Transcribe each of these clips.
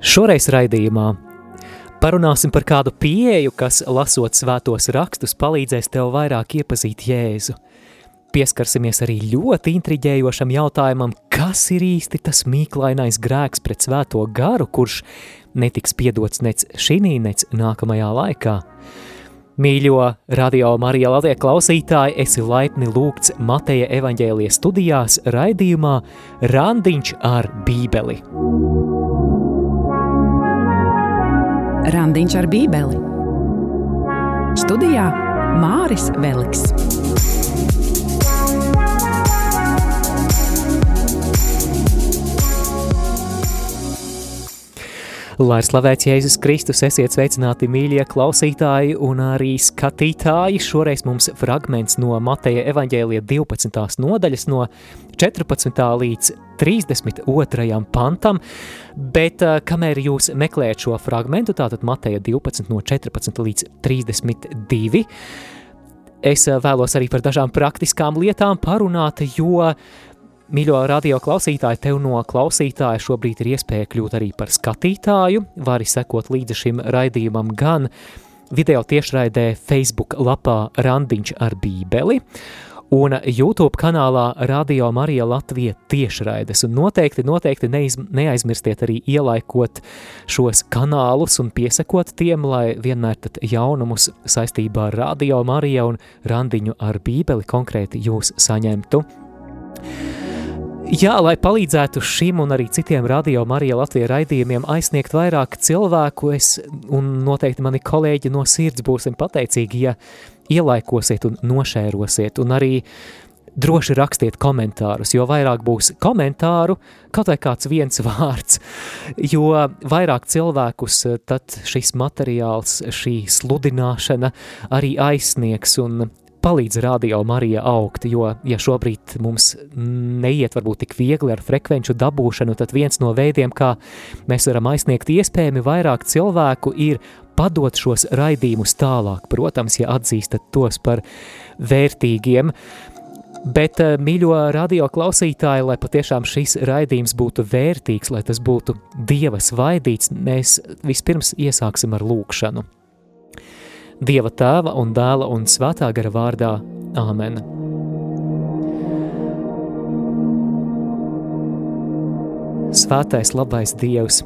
Šoreiz raidījumā parunāsim par kādu pieeju, kas, lasot svētos rakstus, palīdzēs tev vairāk iepazīt Jēzu. Pieskarsimies arī ļoti intriģējošam jautājumam, kas ir īsti tas mīklainais grēks pret svēto garu, kurš netiks piedots nec šī, nec nākamajā laikā. Mīļo radio Marija Latvijas klausītāji, esi laipni lūgts Mateja evaņģēlijas studijās raidījumā Randiņš ar bībeli. Randiņš ar bībeli. Studijā Māris Veliks. Lai slavēts Jēzus Kristus, esiet sveicināti mīļie klausītāji un arī skatītāji. Šoreiz mums fragments no Mateja evaņģēlija 12. nodaļas no 14. līdz 32. pantam, bet eh, kamēr jūs meklējat šo fragmentu, tātad Mateja 12 no 14 līdz 32, es eh, vēlos arī par dažām praktiskām lietām parunāt, jo Mīļo radio klausītāji, tev no klausītāja šobrīd ir iespēja kļūt arī par skatītāju. Vari sekot līdzi šim raidījumam gan video tiešraidē Facebook lapā Randiņš ar bībeli, un YouTube kanālā Radio Marija Latvija tiešraides. Un noteikti, noteikti neiz, neaizmirstiet arī ielaikot šos kanālus un piesakot tiem, lai vienmēr tad jaunumus saistībā ar Radio Marija un Randiņu ar bībeli konkrēti jūs saņemtu. Jā, lai palīdzētu šim un arī citiem radio Marija Latvija raidījumiem aizsniegt vairāk cilvēku, es un noteikti mani kolēģi no sirds būsim pateicīgi, ja ielaikosiet un nošērosiet. Un arī droši rakstiet komentārus, jo vairāk būs komentāru, kaut vai kāds viens vārds, jo vairāk cilvēkus tad šis materiāls, šī sludināšana arī aizsniegs un palīdz radio Marija augt, jo, ja šobrīd mums neiet varbūt tik viegli ar frekvenču dabūšanu, tad viens no veidiem, kā mēs varam aizsniegt iespējami vairāk cilvēku, ir padot šos raidījumus tālāk, protams, ja atzīstat tos par vērtīgiem, Bet, eh, mīļo radio klausītāji, lai patiešām šis raidījums būtu vērtīgs, lai tas būtu Dieva svaidīts, mēs vispirms iesāksim ar lūkšanu. Dieva tēva un dēla un svētā gara vārdā. Āmen! Svētais labais Dievs,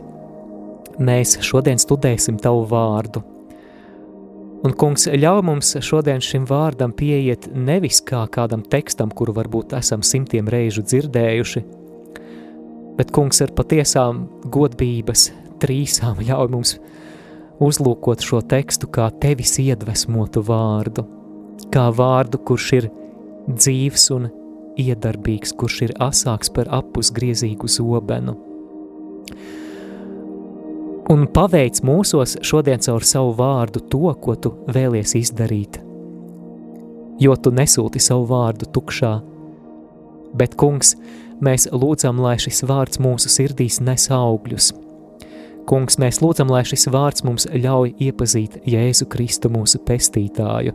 mēs šodien studēsim Tavu vārdu. Un, kungs, ļauj mums šodien šim vārdam pieiet nevis kā kādam tekstam, kuru varbūt esam simtiem reižu dzirdējuši, bet, kungs, ar patiesām godbības trīsām ļauj mums uzlūkot šo tekstu kā tevis iedvesmotu vārdu, kā vārdu, kurš ir dzīves un iedarbīgs, kurš ir asāks par apusgriezīgu zobenu. Un paveic mūsos šodien caur savu vārdu to, ko tu vēlies izdarīt. Jo tu nesūti savu vārdu tukšā, bet, kungs, mēs lūdzam, lai šis vārds mūsu sirdīs nes augļus – Kungs, mēs lūdzam, lai šis vārds mums ļauj iepazīt Jēzu Kristu mūsu pestītāju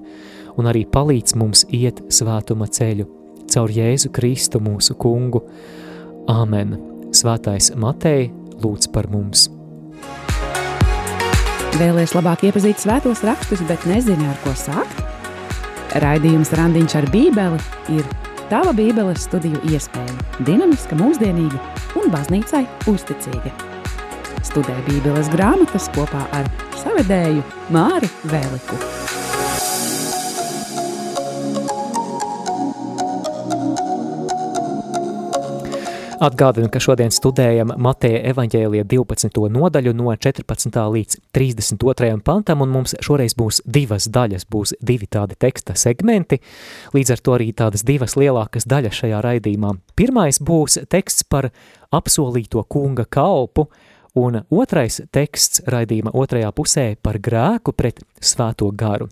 un arī palīdz mums iet svētuma ceļu caur Jēzu Kristu mūsu kungu. Āmen! Svētais Matei lūdz par mums! Vēlēs labāk iepazīt svētos rakstus, bet nezini, ar ko sākt? Raidījums Randiņš ar bībeli ir tava bībeles studiju iespēja, dinamiska, mūsdienīga un baznīcai uzticīga studē Bībeles grāmatas kopā ar savedēju Māri Vēliku. Atgādinu, ka šodien studējam Mateja evaņģēlija 12. nodaļu no 14. līdz 32. pantam, un mums šoreiz būs divas daļas, būs divi tādi teksta segmenti, līdz ar to arī tādas divas lielākas daļas šajā raidījumā. Pirmais būs teksts par apsolīto kunga kalpu, un otrais teksts raidījuma otrajā pusē par grēku pret svēto garu.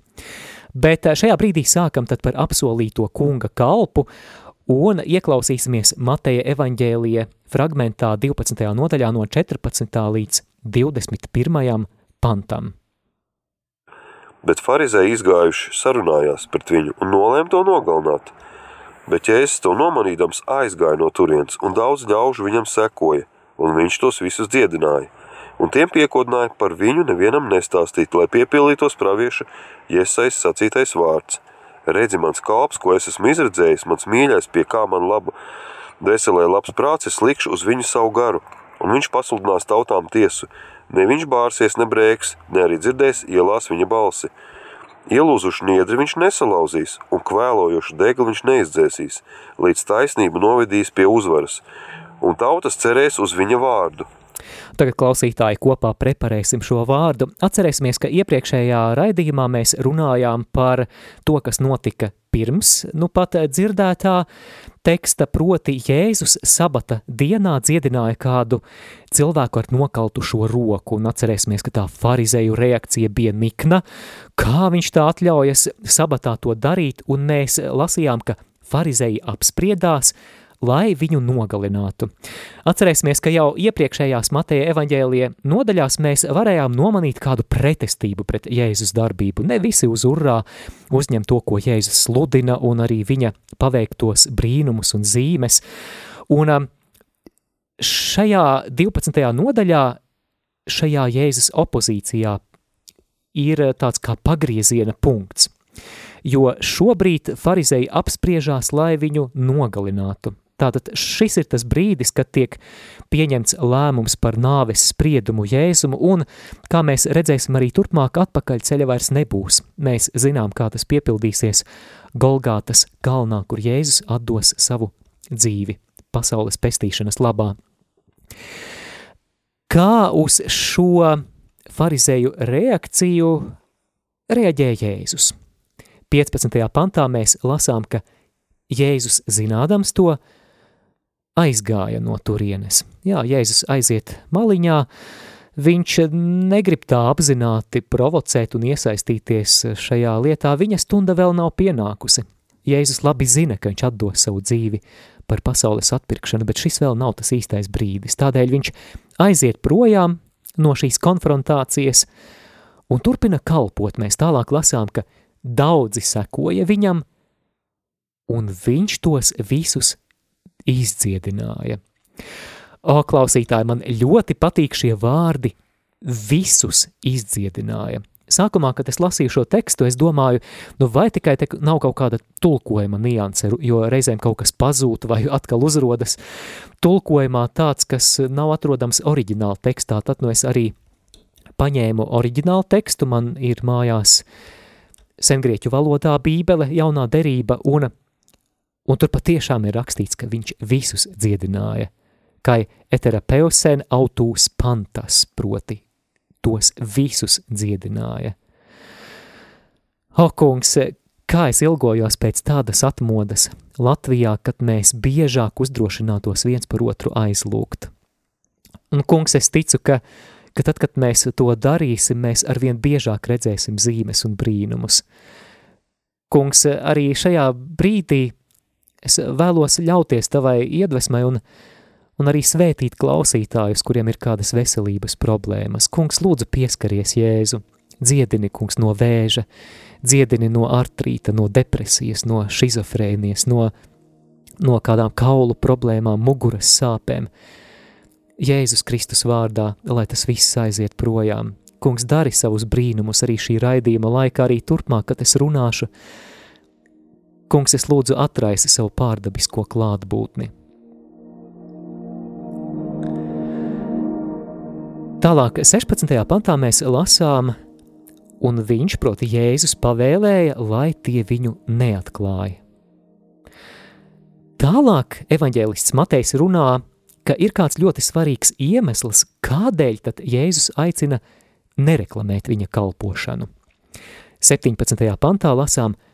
Bet šajā brīdī sākam tad par apsolīto kunga kalpu un ieklausīsimies Mateja evaņģēlija fragmentā 12. nodaļā no 14. līdz 21. pantam. Bet farizēji izgājuši sarunājās pret viņu un nolēma to nogalināt. Bet Jēzus to nomanīdams aizgāja no turienes un daudz ļaužu viņam sekoja – un viņš tos visus dziedināja. un tiem piekodināja par viņu nevienam nestāstīt, lai piepildītos pravieša Iesais sacītais vārds. Redzi mans kalps, ko es esmu izredzējis, mans mīļais, pie kā man laba veselē labs prāts, es likšu uz viņu savu garu, un viņš pasludinās tautām tiesu. Ne viņš bārsies, ne brēks, ne arī dzirdēs ielās viņa balsi. Ielūzušu niedri viņš nesalauzīs, un kvēlojošu degli viņš neizdzēsīs, līdz taisnību novedīs pie uzvaras, un tautas cerēs uz viņa vārdu. Tagad klausītāji kopā preparēsim šo vārdu. Atcerēsimies, ka iepriekšējā raidījumā mēs runājām par to, kas notika pirms, nu pat dzirdētā teksta, proti Jēzus sabata dienā dziedināja kādu cilvēku ar nokaltušo roku, un atcerēsimies, ka tā farizeju reakcija bija nikna, kā viņš tā atļaujas sabatā to darīt, un mēs lasījām, ka farizeji apspriedās, lai viņu nogalinātu. Atcerēsimies, ka jau iepriekšējās Mateja evaņģēlie nodaļās mēs varējām nomanīt kādu pretestību pret Jēzus darbību. Ne visi uz urrā uzņem to, ko Jēzus sludina, un arī viņa paveiktos brīnumus un zīmes. Un um, šajā 12. nodaļā, šajā Jēzus opozīcijā ir tāds kā pagrieziena punkts jo šobrīd farizēji apspriežās, lai viņu nogalinātu. Tātad šis ir tas brīdis, kad tiek pieņemts lēmums par nāves spriedumu Jēzumu, un, kā mēs redzēsim arī turpmāk, atpakaļ ceļa vairs nebūs. Mēs zinām, kā tas piepildīsies Golgātas kalnā, kur Jēzus atdos savu dzīvi pasaules pestīšanas labā. Kā uz šo farizēju reakciju reaģēja Jēzus? 15. pantā mēs lasām, ka Jēzus zinādams to, aizgāja no turienes. Jā, Jēzus aiziet maliņā, viņš negrib tā apzināti provocēt un iesaistīties šajā lietā, viņa stunda vēl nav pienākusi. Jēzus labi zina, ka viņš atdos savu dzīvi par pasaules atpirkšanu, bet šis vēl nav tas īstais brīdis. Tādēļ viņš aiziet projām no šīs konfrontācijas un turpina kalpot. Mēs tālāk lasām, ka daudzi sekoja viņam, un viņš tos visus izdziedināja. O, klausītāji, man ļoti patīk šie vārdi visus izdziedināja. Sākumā, kad es lasīju šo tekstu, es domāju, nu vai tikai te nav kaut kāda tulkojuma nianse, jo reizēm kaut kas pazūd vai atkal uzrodas tulkojumā tāds, kas nav atrodams oriģināla tekstā, tad nu es arī paņēmu oriģinālu tekstu, man ir mājās sengrieķu valodā bībele, jaunā derība, un Un tur patiešām ir rakstīts, ka viņš visus dziedināja, kā eterapeusen autūs pantas, proti tos visus dziedināja. O, kungs, kā es ilgojos pēc tādas atmodas Latvijā, kad mēs biežāk uzdrošinātos viens par otru aizlūgt. Un, kungs, es ticu, ka, ka tad, kad mēs to darīsim, mēs arvien biežāk redzēsim zīmes un brīnumus. Kungs, arī šajā brīdī Es vēlos ļauties tavai iedvesmai un, un arī svētīt klausītājus, kuriem ir kādas veselības problēmas. Kungs, lūdzu pieskaries Jēzu, dziedini, kungs, no vēža, dziedini no artrīta, no depresijas, no šizofrēnijas, no, no kādām kaulu problēmām, muguras sāpēm. Jēzus Kristus vārdā, lai tas viss aiziet projām. Kungs, dari savus brīnumus arī šī raidījuma laikā, arī turpmāk, kad es runāšu, Kungs, es lūdzu atraisi savu pārdabisko klātbūtni. Tālāk, 16. pantā mēs lasām, un viņš, proti Jēzus, pavēlēja, lai tie viņu neatklāja. Tālāk evaņģēlists Matejs runā, ka ir kāds ļoti svarīgs iemesls, kādēļ tad Jēzus aicina nereklamēt viņa kalpošanu. 17. pantā lasām –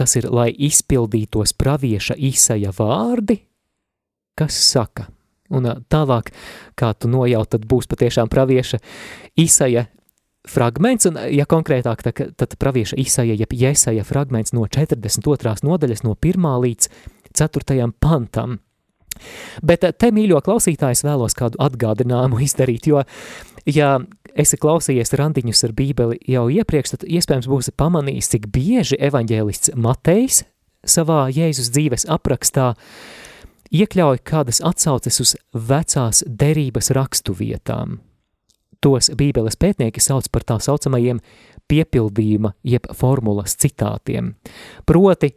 tas ir, lai izpildītos pravieša īsaja vārdi, kas saka. Un tālāk, kā tu nojaut, tad būs patiešām pravieša īsaja fragments, un ja konkrētāk, tad, tad pravieša īsaja, jeb jēsaja fragments no 42. nodaļas no 1. līdz 4. pantam. Bet te, mīļo klausītājs, vēlos kādu atgādinājumu izdarīt, jo, ja esi klausījies randiņus ar bībeli jau iepriekš, tad iespējams būsi pamanījis, cik bieži evaņģēlists Matejs savā Jēzus dzīves aprakstā iekļauj kādas atsauces uz vecās derības rakstu vietām. Tos bībeles pētnieki sauc par tā saucamajiem piepildījuma jeb formulas citātiem. Proti,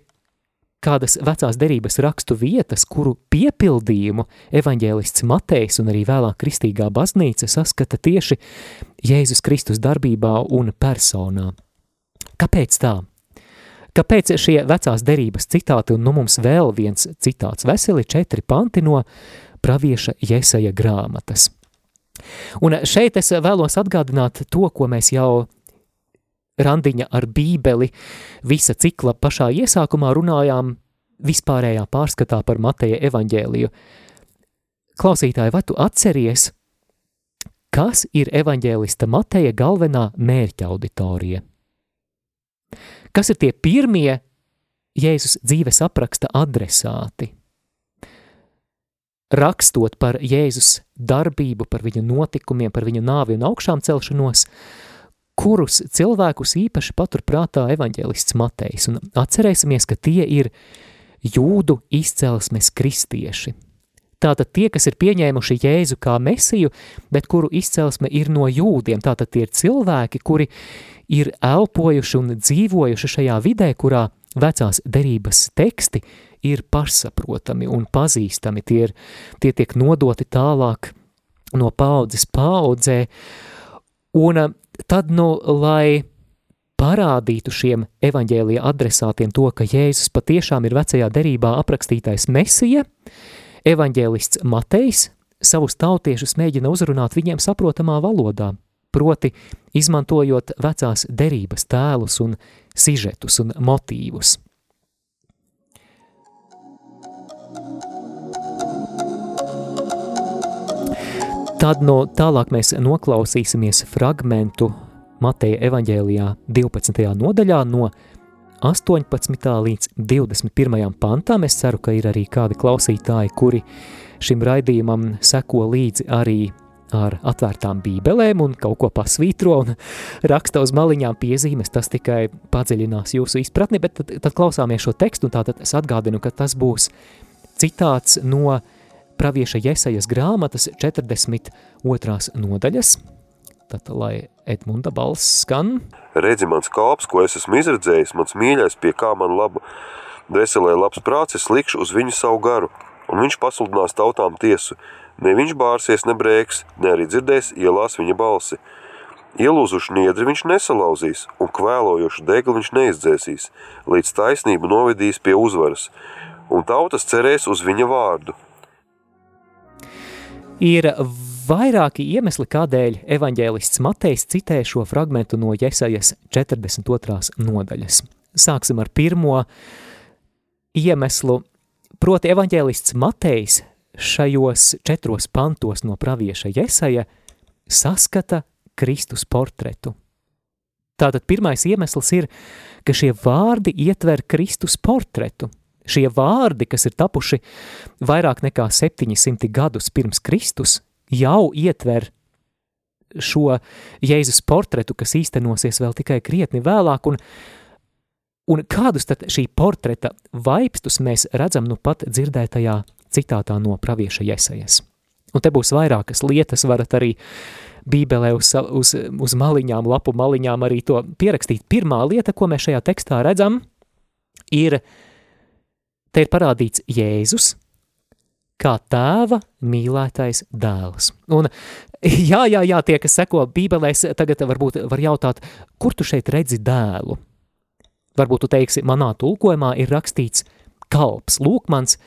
kādas vecās derības rakstu vietas, kuru piepildījumu evaņģēlists Matejs un arī vēlāk kristīgā baznīca saskata tieši Jēzus Kristus darbībā un personā. Kāpēc tā? Kāpēc šie vecās derības citāti un nu mums vēl viens citāts veseli četri panti no pravieša Jesaja grāmatas? Un šeit es vēlos atgādināt to, ko mēs jau randiņa ar bībeli visa cikla pašā iesākumā runājām vispārējā pārskatā par Mateja evaņģēliju. Klausītāji, vai tu atceries, kas ir evaņģēlista Mateja galvenā mērķa auditorija? Kas ir tie pirmie Jēzus dzīves apraksta adresāti? rakstot par Jēzus darbību, par viņa notikumiem, par viņa nāvi un augšām celšanos, kurus cilvēkus īpaši paturprātā evaņģēlists Matejs. Un atcerēsimies, ka tie ir jūdu izcelsmes kristieši. Tātad tie, kas ir pieņēmuši Jēzu kā mesiju, bet kuru izcelsme ir no jūdiem, tātad tie ir cilvēki, kuri ir elpojuši un dzīvojuši šajā vidē, kurā vecās derības teksti ir pašsaprotami un pazīstami, tie, ir, tie tiek nodoti tālāk no paudzes paudzē, un tad, nu, lai parādītu šiem evaņģēlija adresātiem to, ka Jēzus patiešām ir vecajā derībā aprakstītais mesija, evaņģēlists Matejs savus tautiešus mēģina uzrunāt viņiem saprotamā valodā, proti izmantojot vecās derības tēlus un sižetus un motīvus. Tad no tālāk mēs noklausīsimies fragmentu Mateja evaņģēlijā 12. nodaļā no 18. līdz 21. pantām. Es ceru, ka ir arī kādi klausītāji, kuri šim raidījumam seko līdzi arī ar atvērtām bībelēm un kaut ko pasvītro un raksta uz maliņām piezīmes, tas tikai padziļinās jūsu izpratni, bet tad, tad klausāmies šo tekstu un tātad es atgādinu, ka tas būs citāts no pravieša Jesajas grāmatas 42. nodaļas. Tad, lai Edmunda balss skan. Redzi mans kāps, ko es esmu izredzējis, mans mīļais, pie kā man labu dveselē labs prāts, es likšu uz viņu savu garu, un viņš pasludinās tautām tiesu. Ne viņš bārsies, ne brēks, ne arī dzirdēs ielās viņa balsi. Ielūzušu niedri viņš nesalauzīs, un kvēlojošu degli viņš neizdzēsīs, līdz taisnību novedīs pie uzvaras, un tautas cerēs uz viņa vārdu – Ir vairāki iemesli, kādēļ evaņģēlists Matejs citē šo fragmentu no Jesajas 42. nodaļas. Sāksim ar pirmo iemeslu, proti evaņģēlists Matejs šajos četros pantos no pravieša Jesaja saskata Kristus portretu. Tātad pirmais iemesls ir, ka šie vārdi ietver Kristus portretu – Šie vārdi, kas ir tapuši vairāk nekā 700 gadus pirms Kristus, jau ietver šo Jēzus portretu, kas īstenosies vēl tikai krietni vēlāk, un, un kādus tad šī portreta vaipstus mēs redzam nu pat dzirdētajā citātā no pravieša Jesajas. Un te būs vairākas lietas, varat arī bībelē uz, uz, uz maliņām, lapu maliņām arī to pierakstīt. Pirmā lieta, ko mēs šajā tekstā redzam, ir Te ir parādīts Jēzus kā tēva mīlētais dēls. Un jā, jā, jā, tie, kas seko bībelēs, tagad varbūt var jautāt, kur tu šeit redzi dēlu? Varbūt tu teiksi, manā tulkojumā ir rakstīts kalps. Lūk, mans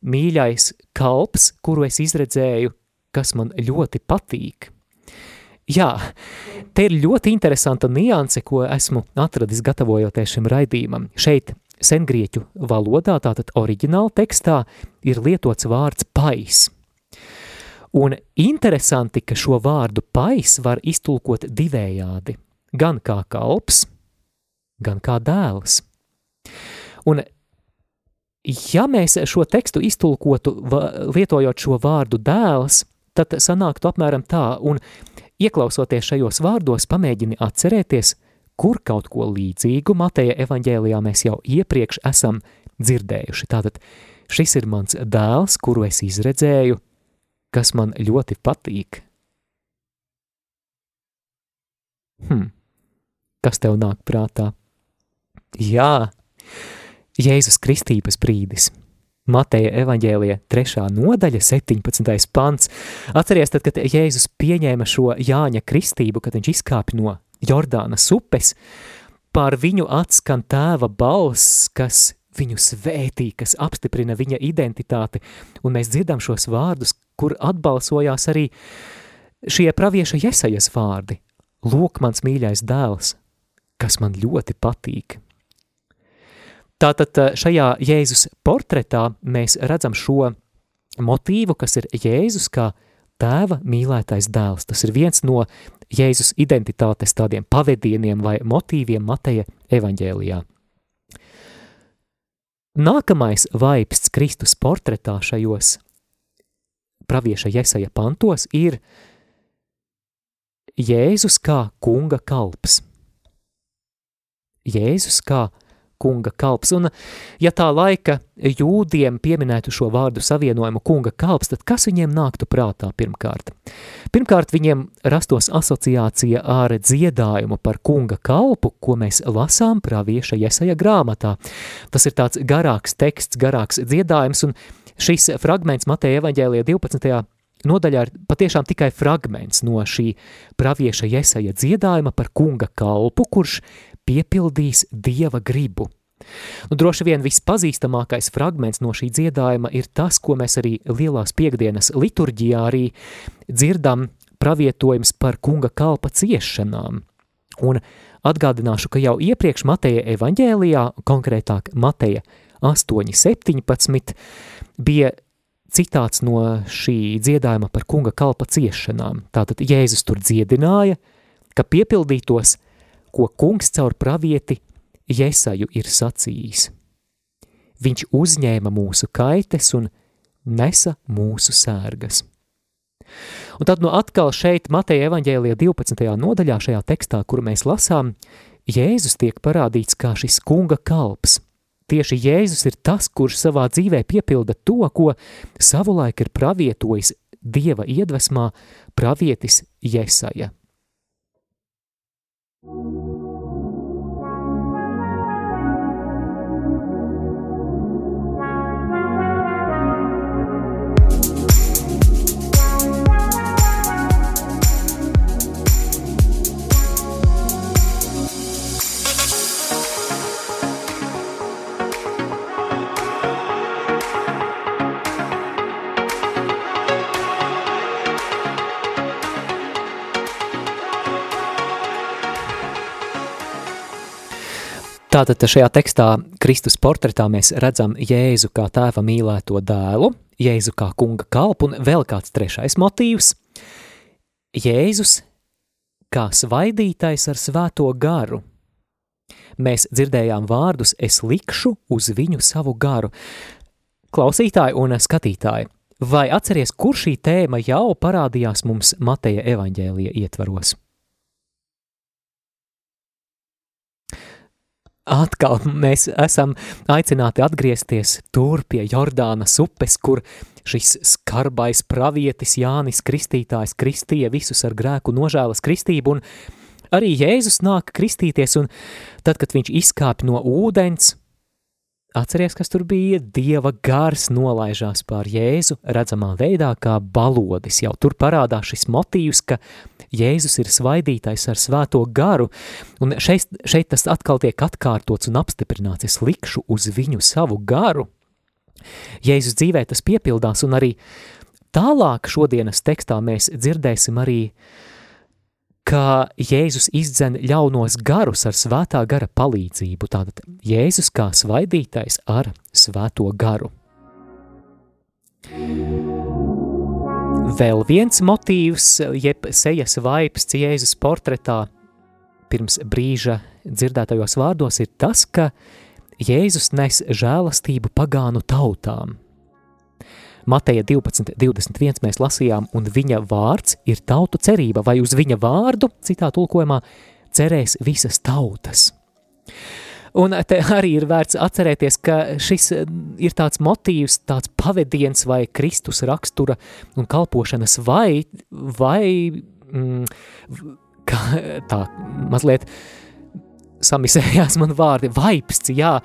mīļais kalps, kuru es izredzēju, kas man ļoti patīk. Jā, te ir ļoti interesanta nianse, ko esmu atradis gatavojoties šim raidījumam. Šeit sengrieķu valodā, tātad oriģināla tekstā, ir lietots vārds pais. Un interesanti, ka šo vārdu pais var iztulkot divējādi, gan kā kalps, gan kā dēls. Un ja mēs šo tekstu iztulkotu, lietojot šo vārdu dēls, tad sanāktu apmēram tā, un ieklausoties šajos vārdos, pamēģini atcerēties – kur kaut ko līdzīgu Mateja evaņģēlijā mēs jau iepriekš esam dzirdējuši. Tātad šis ir mans dēls, kuru es izredzēju, kas man ļoti patīk. Kas tev nāk prātā? Jā, Jēzus Kristības brīdis. Mateja evaņģēlija 3. nodaļa, 17. pants. Atceries, tad, kad Jēzus pieņēma šo Jāņa kristību, kad viņš izkāpa no Jordānas upes, pār viņu atskan tēva balss, kas viņu svētī, kas apstiprina viņa identitāti, un mēs dzirdam šos vārdus, kur atbalsojās arī šie pravieša Jesajas vārdi. Lūk, mans mīļais dēls, kas man ļoti patīk. Tātad eh, šajā Jēzus portretā mēs redzam šo motīvu, kas ir Jēzus kā tēva mīlētais dēls. Tas ir viens no Jēzus identitātes tādiem pavadieniem vai motīviem Mateja evaņģēlijā. Nākamais vaipsts Kristus portretā šajos pravieša Jesaja pantos ir Jēzus kā kunga kalps. Jēzus kā kunga kalps. Un, ja tā laika jūdiem pieminētu šo vārdu savienojumu kunga kalps, tad kas viņiem nāktu prātā pirmkārt? Pirmkārt, viņiem rastos asociācija ar dziedājumu par kunga kalpu, ko mēs lasām pravieša Jesaja grāmatā. Tas ir tāds garāks teksts, garāks dziedājums, un šis fragments Mateja evaņģēlija 12 nodaļā ir patiešām tikai fragments no šī pravieša Jesaja dziedājuma par kunga kalpu, kurš piepildīs Dieva gribu. Nu, droši vien vispazīstamākais fragments no šī dziedājuma ir tas, ko mēs arī lielās piekdienas liturģijā arī dzirdam pravietojums par kunga kalpa ciešanām. Un atgādināšu, ka jau iepriekš Mateja evaņģēlijā, konkrētāk Mateja 8.17, bija citāts no šī dziedājuma par kunga kalpa ciešanām. Tātad Jēzus tur dziedināja, ka piepildītos – ko kungs caur pravieti Jesaju ir sacījis. Viņš uzņēma mūsu kaites un nesa mūsu sērgas. Un tad nu atkal šeit Mateja evaņģēlijā 12. nodaļā šajā tekstā, kuru mēs lasām, Jēzus tiek parādīts kā šis kunga kalps. Tieši Jēzus ir tas, kurš savā dzīvē piepilda to, ko savulaik ir pravietojis Dieva iedvesmā pravietis Jesaja. Thank you. Tātad šajā tekstā Kristus portretā mēs redzam Jēzu kā tēva mīlēto dēlu, Jēzu kā kunga kalpu un vēl kāds trešais motīvs – Jēzus kā svaidītais ar svēto garu. Mēs dzirdējām vārdus es likšu uz viņu savu garu. Klausītāji un skatītāji, vai atceries, kur šī tēma jau parādījās mums Mateja evaņģēlija ietvaros? Atkal mēs esam aicināti atgriezties tur pie Jordānas upes, kur šis skarbais pravietis Jānis Kristītājs kristīja visus ar grēku nožēlas kristību, un arī Jēzus nāk kristīties, un tad, kad viņš izkāp no ūdens, Atceries, kas tur bija? Dieva gars nolaižās pār Jēzu redzamā veidā kā balodis. Jau tur parādās šis motīvs, ka Jēzus ir svaidītais ar svēto garu, un šeit, šeit tas atkal tiek atkārtots un apstiprināts. Es likšu uz viņu savu garu. Jēzus dzīvē tas piepildās, un arī tālāk šodienas tekstā mēs dzirdēsim arī uh, ka Jēzus izdzen ļaunos garus ar svētā gara palīdzību, tātad Jēzus kā svaidītais ar svēto garu. Vēl viens motīvs, jeb sejas vaips Jēzus portretā pirms brīža dzirdētajos vārdos ir tas, ka Jēzus nes žēlastību pagānu tautām – Mateja 12, 21 mēs lasījām, un viņa vārds ir tautu cerība, vai uz viņa vārdu, citā tulkojumā, cerēs visas tautas. Un te arī ir vērts atcerēties, ka šis ir tāds motīvs, tāds pavadiens vai Kristus rakstura un kalpošanas vai, vai mm, kā, tā mazliet samisējās man vārdi, vaipsts, jā,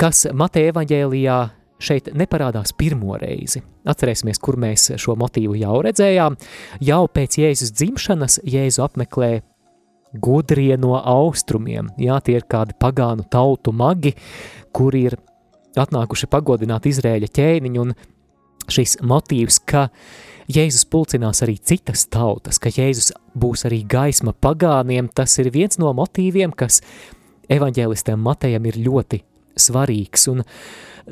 kas Mateja evaņģēlijā šeit neparādās pirmo reizi. Atcerēsimies, kur mēs šo motīvu jau redzējām. Jau pēc Jēzus dzimšanas Jēzu apmeklē gudrie no austrumiem. Jā, tie ir kādi pagānu tautu magi, kuri ir atnākuši pagodināt Izrēļa ķēniņu, un šis motīvs, ka Jēzus pulcinās arī citas tautas, ka Jēzus būs arī gaisma pagāniem, tas ir viens no motīviem, kas evaņģēlistiem Matejam ir ļoti svarīgs, un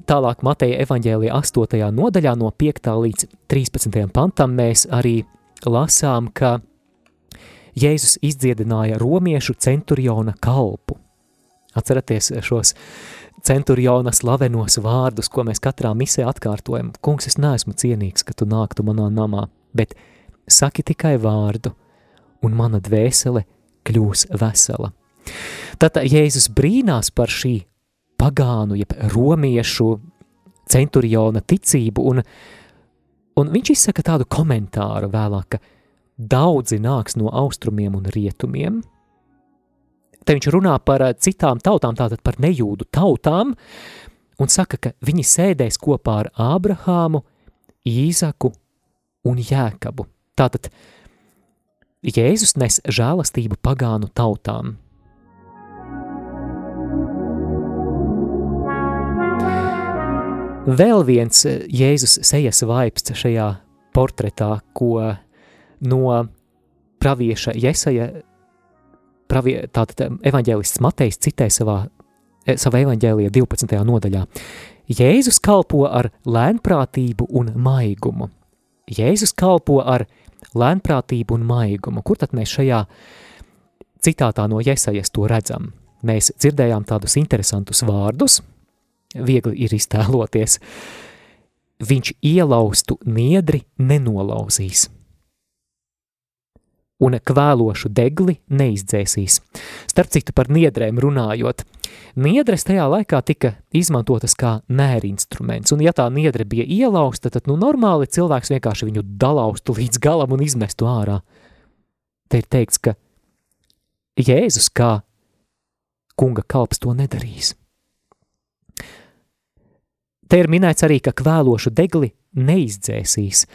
tālāk Mateja evaņģēlija 8. nodaļā no 5. līdz 13. pantam mēs arī lasām, ka Jēzus izdziedināja romiešu centuriona kalpu. Atceraties šos centuriona slavenos vārdus, ko mēs katrā misē atkārtojam. Kungs, es neesmu cienīgs, ka tu nāktu manā namā, bet saki tikai vārdu, un mana dvēsele kļūs vesela. Tad Jēzus brīnās par šī pagānu, jeb romiešu centuriona ticību, un, un viņš izsaka tādu komentāru vēlāk, ka daudzi nāks no austrumiem un rietumiem. Te viņš runā par eh, citām tautām, tātad par nejūdu tautām, un saka, ka viņi sēdēs kopā ar Ābrahāmu, Īzaku un Jēkabu. Tātad Jēzus nes žēlastību pagānu tautām. Vēl viens eh, Jēzus sejas vaipsts šajā portretā, ko no pravieša Jesaja, pravie, tātad evaņģēlists Matejs citē savā, e, savā evaņģēlijā 12. nodaļā. Jēzus kalpo ar lēnprātību un maigumu. Jēzus kalpo ar lēnprātību un maigumu. Kur tad mēs šajā citātā no Jesajas to redzam? Mēs dzirdējām tādus interesantus vārdus, viegli ir iztēloties. Viņš ielaustu niedri nenolauzīs un kvēlošu degli neizdzēsīs. Starp citu par niedrēm runājot, niedres tajā laikā tika izmantotas kā mērinstruments, un ja tā niedre bija ielausta, tad nu normāli cilvēks vienkārši viņu dalaustu līdz galam un izmestu ārā. Te ir teikts, ka Jēzus kā kunga kalps to nedarīs. Te ir minēts arī, ka kvēlošu degli neizdzēsīs.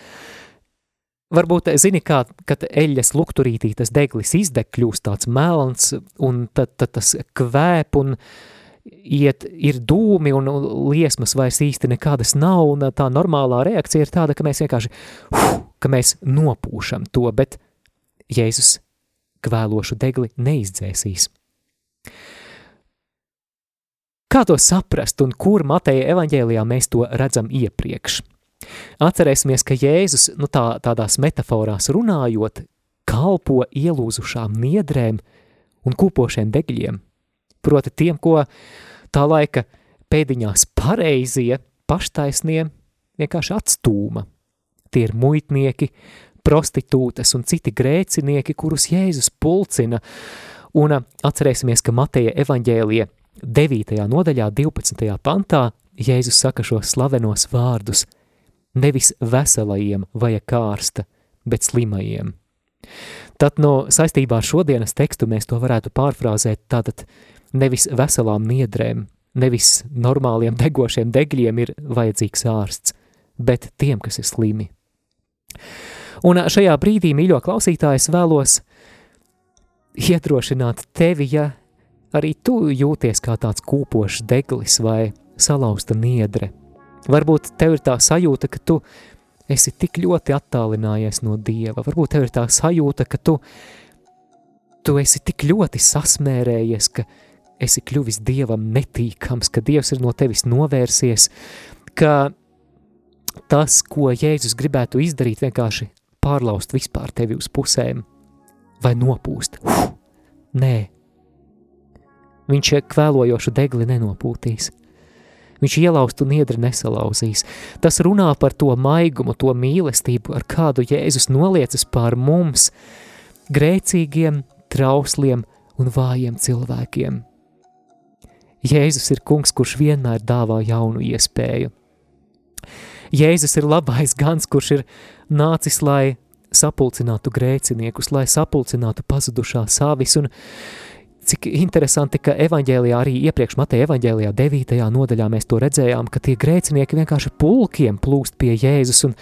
Varbūt, zini, kā, kad eļas lukturītī tas deglis izdeg, kļūst tāds melns, un tad, tad tas kvēp, un iet, ir dūmi, un liesmas vairs īsti nekādas nav, un tā normālā reakcija ir tāda, ka mēs vienkārši, huh, ka mēs nopūšam to, bet Jēzus kvēlošu degli neizdzēsīs. Kā to saprast, un kur Mateja evaņģēlijā mēs to redzam iepriekš? Atcerēsimies, ka Jēzus, nu tā, tādās metaforās runājot, kalpo ielūzušām niedrēm un kūpošiem degļiem. Proti tiem, ko tā laika pēdiņās pareizie, paštaisnie vienkārši atstūma. Tie ir muitnieki, prostitūtas un citi grēcinieki, kurus Jēzus pulcina. Un atcerēsimies, ka Mateja evaņģēlija 9. nodaļā 12. pantā Jēzus saka šos slavenos vārdus – Nevis veselajiem vajag kārsta, bet slimajiem. Tad no saistībā ar šodienas tekstu mēs to varētu pārfrāzēt tātad nevis veselām niedrēm, nevis normāliem degošiem degļiem ir vajadzīgs ārsts, bet tiem, kas ir slimi. Un šajā brīdī, mīļo klausītājs, vēlos iedrošināt tevi, ja arī tu jūties kā tāds kūpošs deglis vai salauzta niedre – Varbūt tev ir tā sajūta, ka tu esi tik ļoti attālinājies no Dieva. Varbūt tev ir tā sajūta, ka tu, tu esi tik ļoti sasmērējies, ka esi kļuvis Dievam netīkams, ka Dievs ir no tevis novērsies, ka tas, ko Jēzus gribētu izdarīt, vienkārši pārlaust vispār tevi uz pusēm vai nopūst. Uf, nē, viņš kvēlojošu degli nenopūtīs – Viņš ielaustu niedri nesalauzīs. Tas runā par to maigumu, to mīlestību, ar kādu Jēzus noliecas pār mums, grēcīgiem, trausliem un vājiem cilvēkiem. Jēzus ir kungs, kurš vienmēr dāvā jaunu iespēju. Jēzus ir labais gans, kurš ir nācis, lai sapulcinātu grēciniekus, lai sapulcinātu pazudušās savis, un cik interesanti, ka evaņģēlijā, arī iepriekš Mateja evaņģēlijā 9. nodaļā mēs to redzējām, ka tie grēcinieki vienkārši pulkiem plūst pie Jēzus, un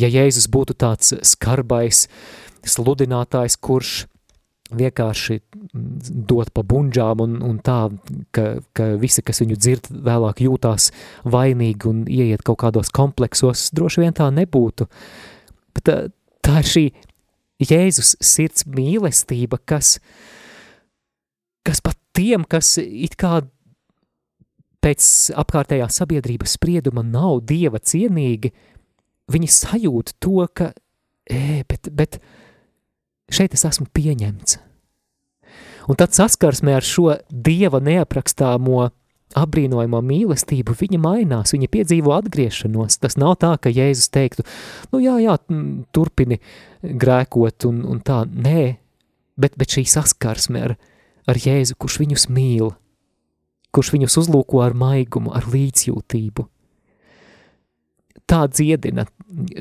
ja Jēzus būtu tāds skarbais sludinātājs, kurš vienkārši dot pa bunģām un, un tā, ka, ka visi, kas viņu dzird, vēlāk jūtās vainīgi un ieiet kaut kādos kompleksos, droši vien tā nebūtu. Bet tā, tā ir šī Jēzus sirds mīlestība, kas uh, kas pat tiem, kas it kā pēc apkārtējā sabiedrības sprieduma nav dieva cienīgi, viņi sajūt to, ka, ē, bet, bet šeit es esmu pieņemts. Un tad saskarsmē ar šo dieva neaprakstāmo apbrīnojamo mīlestību, viņa mainās, viņa piedzīvo atgriešanos. Tas nav tā, ka Jēzus teiktu, nu jā, jā, turpini grēkot un, un tā, nē, bet, bet šī saskarsme ar, ar Jēzu, kurš viņus mīl, kurš viņus uzlūko ar maigumu, ar līdzjūtību. Tā dziedina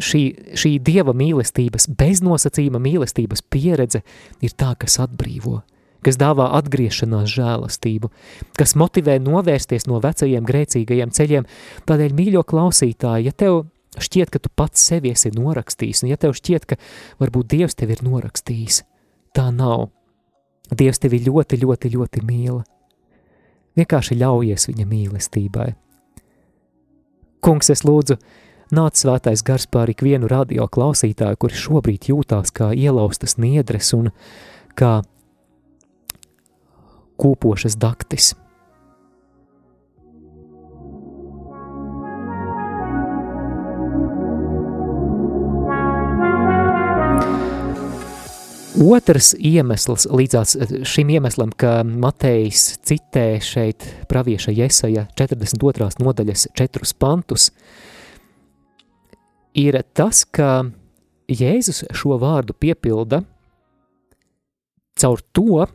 šī, šī dieva mīlestības, beznosacījuma mīlestības pieredze ir tā, kas atbrīvo, kas dāvā atgriešanās žēlastību, kas motivē novērsties no vecajiem grēcīgajiem ceļiem. Tādēļ, mīļo klausītāji, ja tev šķiet, ka tu pats sevi esi norakstījis, un ja tev šķiet, ka varbūt Dievs tevi ir norakstījis, tā nav. Dievs tevi ļoti, ļoti, ļoti mīl. Vienkārši ļaujies viņa mīlestībai. Kungs, es lūdzu, nāc svētais gars pār ikvienu radio klausītāju, kuri šobrīd jūtās kā ielaustas niedres un kā kūpošas daktis. Otrs iemesls līdzās eh, šim iemeslam, ka Matejs citē šeit pravieša Jesaja 42. nodaļas četrus pantus, ir tas, ka Jēzus šo vārdu piepilda caur to,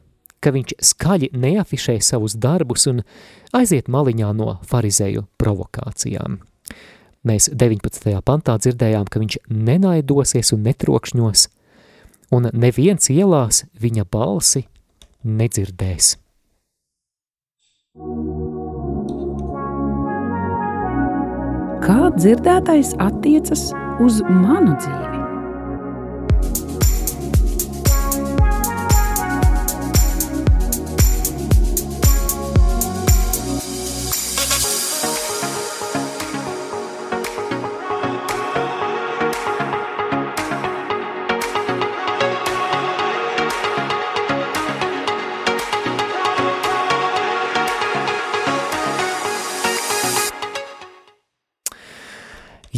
ka viņš skaļi neafišē savus darbus un aiziet maliņā no farizēju provokācijām. Mēs 19. pantā dzirdējām, ka viņš nenaidosies un netrokšņos, un neviens ielās viņa balsi nedzirdēs. Kā dzirdētais attiecas uz manu dzīvi?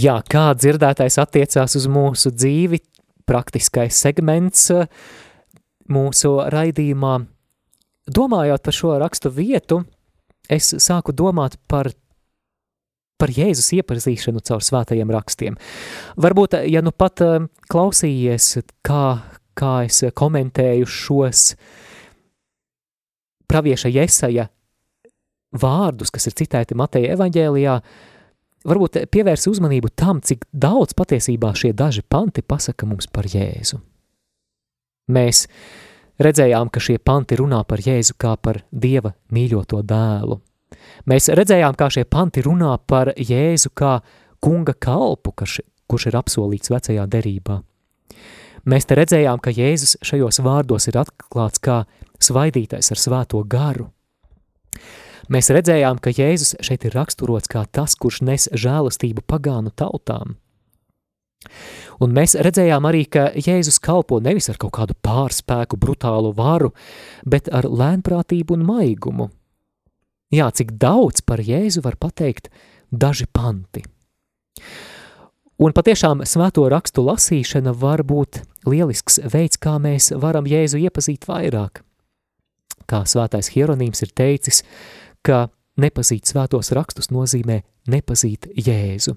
Jā, kā dzirdētais attiecās uz mūsu dzīvi, praktiskais segments eh, mūsu raidījumā. Domājot par šo rakstu vietu, es sāku domāt par, par Jēzus iepazīšanu caur svētajiem rakstiem. Varbūt, ja nu pat eh, klausījies, kā, kā es komentēju šos pravieša Jesaja vārdus, kas ir citēti Mateja evaņģēlijā, uh, varbūt pievērsi uzmanību tam, cik daudz patiesībā šie daži panti pasaka mums par Jēzu. Mēs redzējām, ka šie panti runā par Jēzu kā par Dieva mīļoto dēlu. Mēs redzējām, kā šie panti runā par Jēzu kā kunga kalpu, kurš, kurš ir apsolīts vecajā derībā. Mēs te redzējām, ka Jēzus šajos vārdos ir atklāts kā svaidītais ar svēto garu. Mēs redzējām, ka Jēzus šeit ir raksturots kā tas, kurš nes žēlastību pagānu tautām. Un mēs redzējām arī, ka Jēzus kalpo nevis ar kaut kādu pārspēku, brutālu varu, bet ar lēnprātību un maigumu. Jā, cik daudz par Jēzu var pateikt daži panti. Un patiešām svēto rakstu lasīšana var būt lielisks veids, kā mēs varam Jēzu iepazīt vairāk. Kā svētais Hieronīms ir teicis, ka nepazīt svētos rakstus nozīmē nepazīt Jēzu.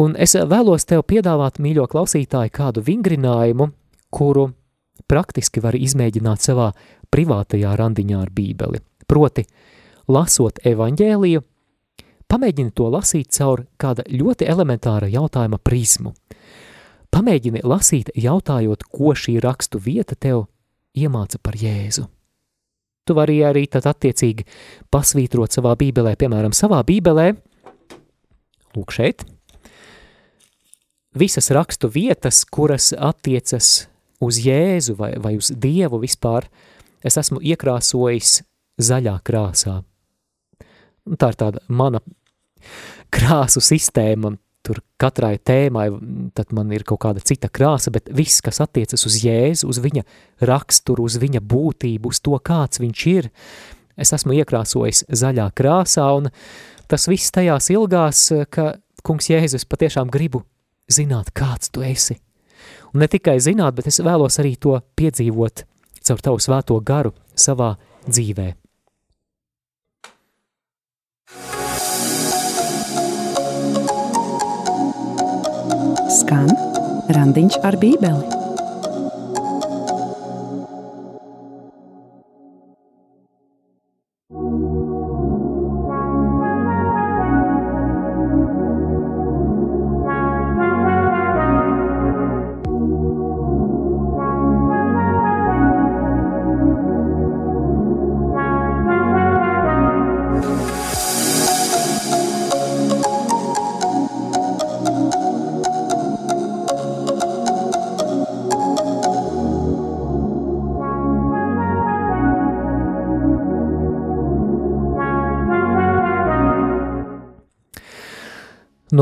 Un es vēlos tev piedāvāt, mīļo klausītāji, kādu vingrinājumu, kuru praktiski var izmēģināt savā privātajā randiņā ar bībeli. Proti, lasot evaņģēliju, pamēģini to lasīt caur kāda ļoti elementāra jautājuma prizmu. Pamēģini lasīt jautājot, ko šī rakstu vieta tev iemāca par Jēzu. Tu vari arī tad attiecīgi pasvītrot savā bībelē, piemēram, savā bībelē, lūk šeit, visas rakstu vietas, kuras attiecas uz Jēzu vai, vai uz Dievu vispār, es esmu iekrāsojis zaļā krāsā. Tā ir tāda mana krāsu sistēma, tur katrai tēmai, tad man ir kaut kāda cita krāsa, bet viss, kas attiecas uz Jēzu, uz viņa raksturu, uz viņa būtību, uz to, kāds viņš ir, es esmu iekrāsojis zaļā krāsā, un tas viss tajās ilgās, ka kungs Jēzus patiešām gribu zināt, kāds tu esi. Un ne tikai zināt, bet es vēlos arī to piedzīvot caur tavu svēto garu savā dzīvē. Skan randiņš ar bībeli.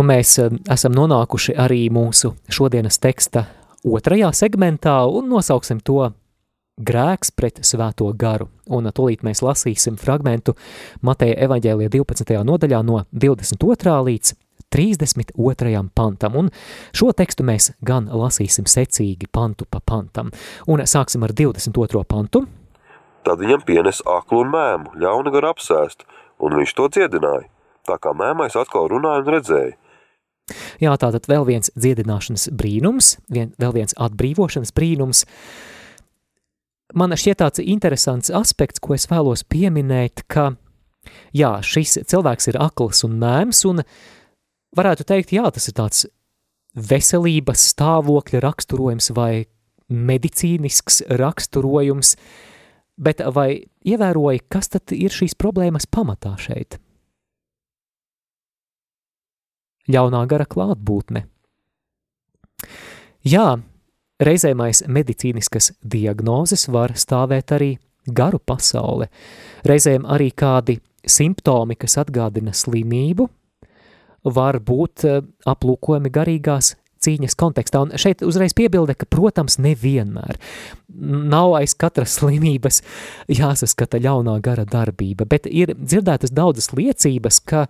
Nu, mēs eh, esam nonākuši arī mūsu šodienas teksta otrajā segmentā un nosauksim to grēks pret svēto garu. Un tūlīt mēs lasīsim fragmentu Mateja evaņģēlija 12. nodaļā no 22. līdz 32. pantam, un šo tekstu mēs gan lasīsim secīgi pantu pa pantam. Un sāksim ar 22. pantu. Tad viņam pienes aklu un mēmu, ļauna gar apsēst, un viņš to dziedināja. Tā kā mēmais atkal runāja un redzēja. Jā, tātad vēl viens dziedināšanas brīnums, vien, vēl viens atbrīvošanas brīnums. Man šķiet tāds interesants aspekts, ko es vēlos pieminēt, ka jā, šis cilvēks ir akls un mēms, un varētu teikt, jā, tas ir tāds veselības stāvokļa raksturojums vai medicīnisks raksturojums, bet vai ievēroja, kas tad ir šīs problēmas pamatā šeit? Ļaunā gara klātbūtne. Jā, reizēmais medicīniskas diagnozes var stāvēt arī garu pasaule, reizēm arī kādi simptomi, kas atgādina slimību, var būt eh, aplūkojami garīgās cīņas kontekstā. Un šeit uzreiz piebilde, ka, protams, nevienmēr nav aiz katras slimības jāsaskata ļaunā gara darbība, bet ir dzirdētas daudzas liecības, ka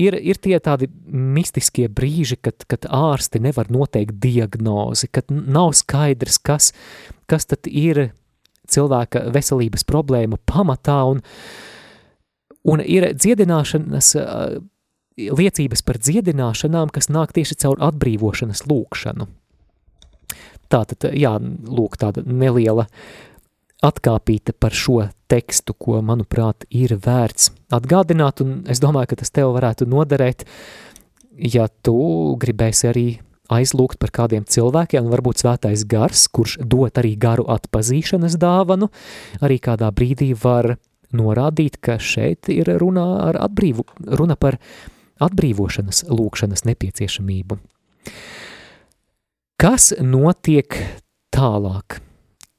ir, ir tie tādi mistiskie brīži, kad, kad ārsti nevar noteikt diagnozi, kad nav skaidrs, kas, kas tad ir cilvēka veselības problēma pamatā, un, un ir dziedināšanas liecības par dziedināšanām, kas nāk tieši caur atbrīvošanas lūkšanu. Tātad, jā, lūk, tāda neliela atkāpīta par šo tekstu, ko, manuprāt, ir vērts atgādināt, un es domāju, ka tas tev varētu noderēt, ja tu gribēsi arī aizlūgt par kādiem cilvēkiem, un varbūt svētais gars, kurš dot arī garu atpazīšanas dāvanu, arī kādā brīdī var norādīt, ka šeit ir runā, ar atbrīvu, runa par atbrīvošanas lūkšanas nepieciešamību. Kas notiek tālāk?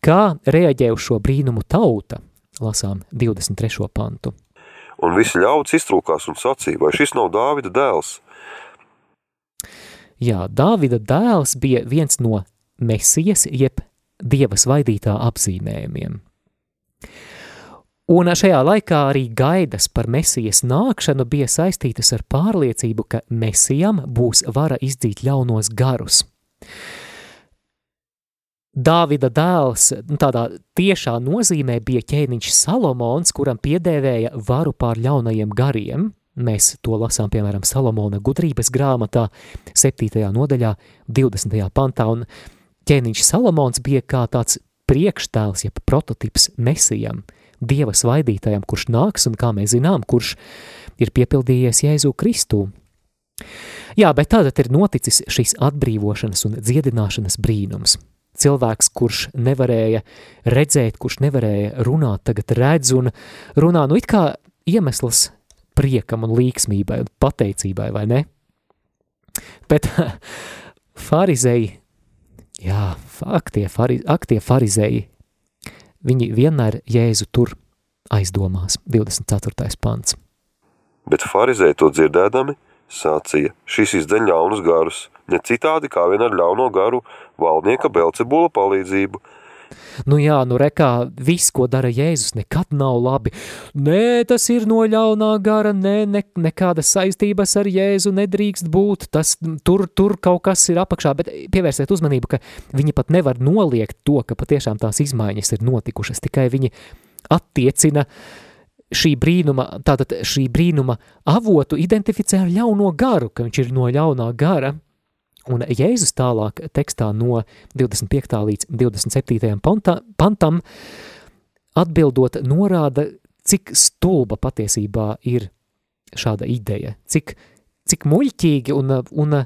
Kā reaģē uz šo brīnumu tauta? Lasām 23. pantu. Un visi ļauds iztrūkās un sacīja, vai šis nav Dāvida dēls? Jā, Dāvida dēls bija viens no mesijas, jeb dieva svaidītā apzīmējumiem. Un šajā laikā arī gaidas par mesijas nākšanu bija saistītas ar pārliecību, ka mesijam būs vara izdzīt ļaunos garus. Dāvida dēls nu, tādā tiešā nozīmē bija ķēniņš Salomons, kuram piedēvēja varu pār ļaunajiem gariem. Mēs to lasām, piemēram, Salomona gudrības grāmatā, 7. nodaļā, 20. pantā, un ķēniņš Salomons bija kā tāds priekštēls, jeb prototips mesijam – Dieva svaidītājam, kurš nāks un, kā mēs zinām, kurš ir piepildījies Jēzu Kristū. Jā, bet tātad ir noticis šis atbrīvošanas un dziedināšanas brīnums. Cilvēks, kurš nevarēja redzēt, kurš nevarēja runāt, tagad redz un runā, nu it kā iemesls priekam un līksmībai un pateicībai, vai ne? Bet farizēji, jā, aktie, fari, aktie farizēji, viņi vienmēr Jēzu tur aizdomās, 24. pants. Bet farizēji to dzirdēdami, sācīja, šis izdzen ļaunus garus, ne citādi kā vien ar ļauno garu valdnieka Belcebula palīdzību. Nu jā, nu rekā, viss, ko dara Jēzus, nekad nav labi. Nē, tas ir no ļaunā gara, nē, ne, nekādas saistības ar Jēzu nedrīkst būt, tas tur, tur kaut kas ir apakšā, bet pievērsiet uzmanību, ka viņi pat nevar noliegt to, ka patiešām tās izmaiņas ir notikušas, tikai viņi attiecina šī brīnuma, tātad šī brīnuma avotu identificē ar ļauno garu, ka viņš ir no ļaunā gara, Un Jēzus tālāk tekstā no 25. līdz 27. Pantā, pantam atbildot norāda, cik stulba patiesībā ir šāda ideja, cik, cik muļķīgi un, un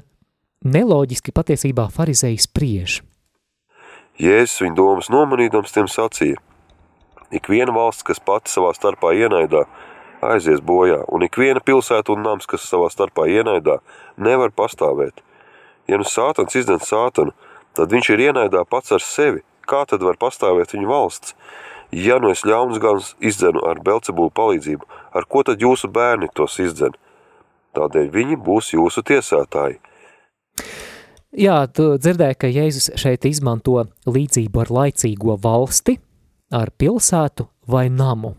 neloģiski patiesībā farizēji spriež. Jēzus viņa domas nomanīdams tiem sacīja, ik viena valsts, kas pati savā starpā ienaidā, aizies bojā, un ik viena pilsēta un nams, kas savā starpā ienaidā, nevar pastāvēt. Ja nu sātans izdzen sātanu, tad viņš ir ienaidā pats ar sevi. Kā tad var pastāvēt viņa valsts? Ja nu es ļaunus gans izdzenu ar Belcebulu palīdzību, ar ko tad jūsu bērni tos izdzen? Tādēļ viņi būs jūsu tiesātāji. Jā, tu dzirdēji, ka Jēzus šeit izmanto līdzību ar laicīgo valsti, ar pilsētu vai namu.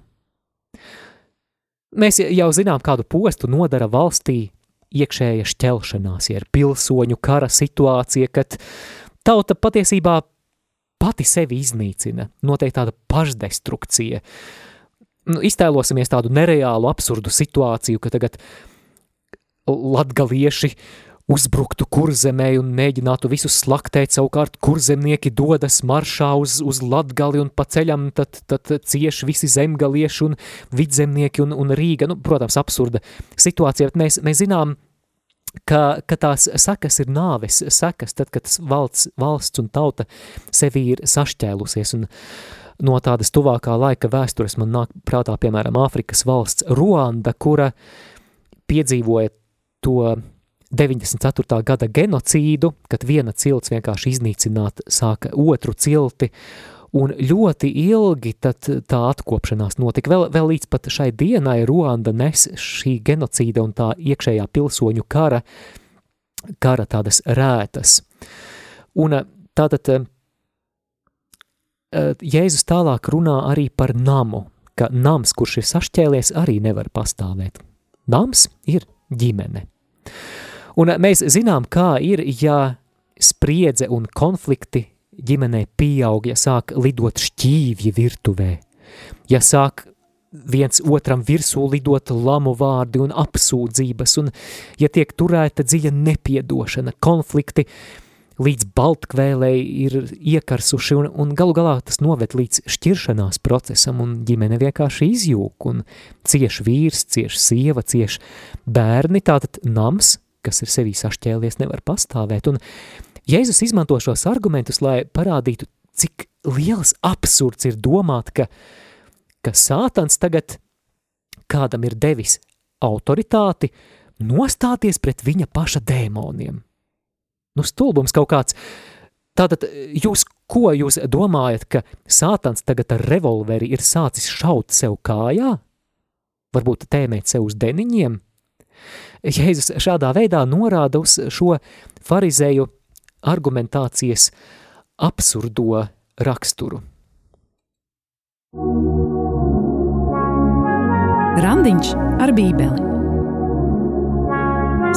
Mēs jau zinām, kādu postu nodara valstī iekšēja šķelšanās, ja ir pilsoņu kara situācija, kad tauta patiesībā pati sevi iznīcina, notiek tāda pašdestrukcija. Nu, iztēlosimies tādu nereālu, absurdu situāciju, ka tagad latgalieši uzbruktu kurzemē un mēģinātu visus slaktēt, savukārt kurzemnieki dodas maršā uz, uz Latgali un pa ceļam tad, tad cieši visi zemgalieši un vidzemnieki un, un Rīga. Nu, protams, absurda situācija, bet mēs, mēs zinām, ka, ka tās sekas ir nāves sekas, tad, kad valsts, valsts un tauta sevi ir sašķēlusies un no tādas tuvākā laika vēstures man nāk prātā, piemēram, Āfrikas valsts Ruanda, kura piedzīvoja to 94. gada genocīdu, kad viena cilts vienkārši iznīcināt sāka otru cilti, un ļoti ilgi tad tā atkopšanās notika. Vēl, vēl līdz pat šai dienai Ruanda nes šī genocīda un tā iekšējā pilsoņu kara, kara tādas rētas. Un tātad Jēzus tālāk runā arī par namu, ka nams, kurš ir sašķēlies, arī nevar pastāvēt. Nams ir ģimene. Un mēs zinām, kā ir, ja spriedze un konflikti ģimenē pieaug, ja sāk lidot šķīvji virtuvē, ja sāk viens otram virsū lidot lamu vārdi un apsūdzības, un ja tiek turēta dziļa nepiedošana, konflikti līdz baltkvēlei ir iekarsuši, un, un galu galā tas noved līdz šķiršanās procesam, un ģimene vienkārši izjūk, un cieš vīrs, cieš sieva, cieš bērni, tātad nams, kas ir sevī sašķēlies, nevar pastāvēt, un Jēzus izmanto šos argumentus, lai parādītu, cik liels absurds ir domāt, ka, ka sātans tagad kādam ir devis autoritāti nostāties pret viņa paša dēmoniem. Nu, stulbums kaut kāds. Tātad jūs, ko jūs domājat, ka sātans tagad ar revolveri ir sācis šaut sev kājā? Varbūt tēmēt sev uz deniņiem? Jēzus šādā veidā norāda uz šo farizēju argumentācijas absurdo raksturu. Randiņš ar bībeli.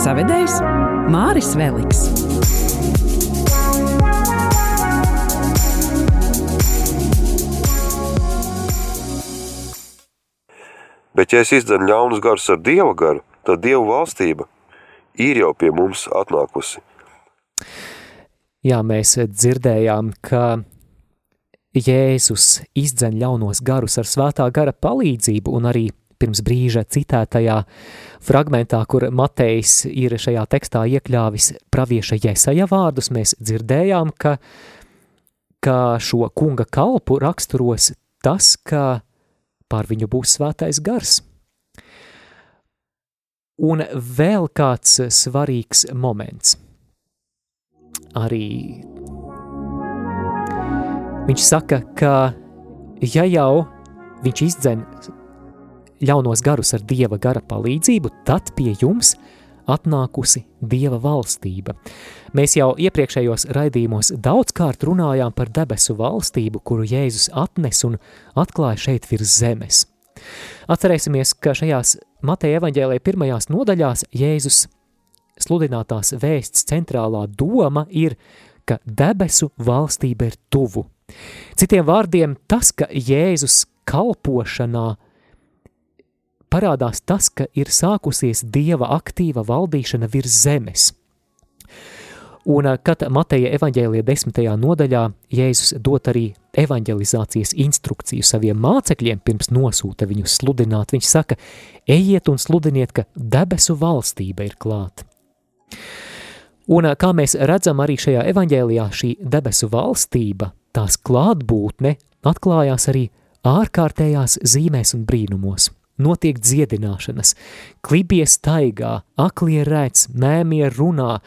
Savedējs Māris Veliks. Bet ja es izdzenu ļaunus garus ar Dieva garu, tad Dieva valstība ir jau pie mums atnākusi. Jā, mēs dzirdējām, ka Jēzus izdzen ļaunos garus ar svētā gara palīdzību un arī pirms brīža citētajā fragmentā, kur Matejs ir šajā tekstā iekļāvis pravieša Jesaja vārdus, mēs dzirdējām, ka ka šo kunga kalpu raksturos tas, ka pār viņu būs svētais gars. Un vēl kāds svarīgs moments. Arī viņš saka, ka ja jau viņš izdzen ļaunos garus ar dieva gara palīdzību, tad pie jums atnākusi dieva valstība. Mēs jau iepriekšējos raidījumos daudzkārt runājām par debesu valstību, kuru Jēzus atnes un atklāja šeit virs zemes. Atcerēsimies, ka šajās Mateja evaņģēlē pirmajās nodaļās Jēzus sludinātās vēsts centrālā doma ir, ka debesu valstība ir tuvu. Citiem vārdiem, tas, ka Jēzus kalpošanā parādās tas, ka ir sākusies Dieva aktīva valdīšana virs zemes. Un, kad Mateja evaņģēlija desmitajā nodaļā Jēzus dot arī evaņģelizācijas instrukciju saviem mācekļiem pirms nosūta viņus sludināt, viņš saka, ejiet un sludiniet, ka debesu valstība ir klāt. Un kā mēs redzam arī šajā evaņģēlijā, šī debesu valstība, tās klātbūtne atklājās arī ārkārtējās zīmēs un brīnumos. Notiek dziedināšanas, klibie staigā, aklie redz, mēmie runā,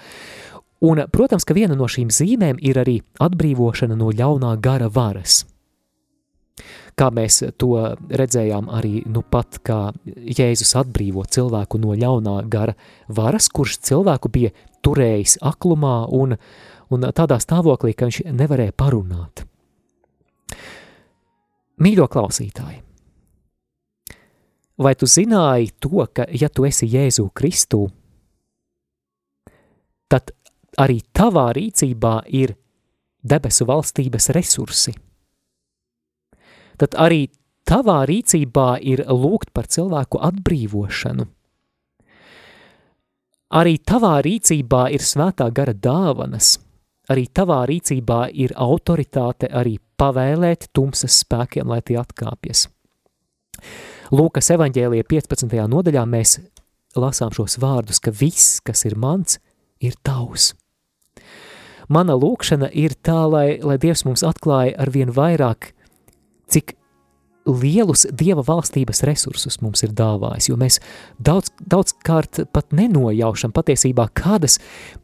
Un, protams, ka viena no šīm zīmēm ir arī atbrīvošana no ļaunā gara varas. Kā mēs to redzējām arī nu pat, kā Jēzus atbrīvo cilvēku no ļaunā gara varas, kurš cilvēku bija turējis aklumā un, un tādā stāvoklī, ka viņš nevarēja parunāt. Mīļo klausītāji, vai tu zināji to, ka ja tu esi Jēzu Kristu, tad arī tavā rīcībā ir debesu valstības resursi. Tad arī tavā rīcībā ir lūgt par cilvēku atbrīvošanu. Arī tavā rīcībā ir svētā gara dāvanas, arī tavā rīcībā ir autoritāte arī pavēlēt tumsas spēkiem, lai tie atkāpjas. Lūkas evaņģēlija 15. nodaļā mēs lasām šos vārdus, ka viss, kas ir mans, ir tavs mana lūkšana ir tā, lai, lai Dievs mums atklāja ar vien vairāk, cik lielus Dieva valstības resursus mums ir dāvājis, jo mēs daudz, daudz kārt pat nenojaušam patiesībā kādas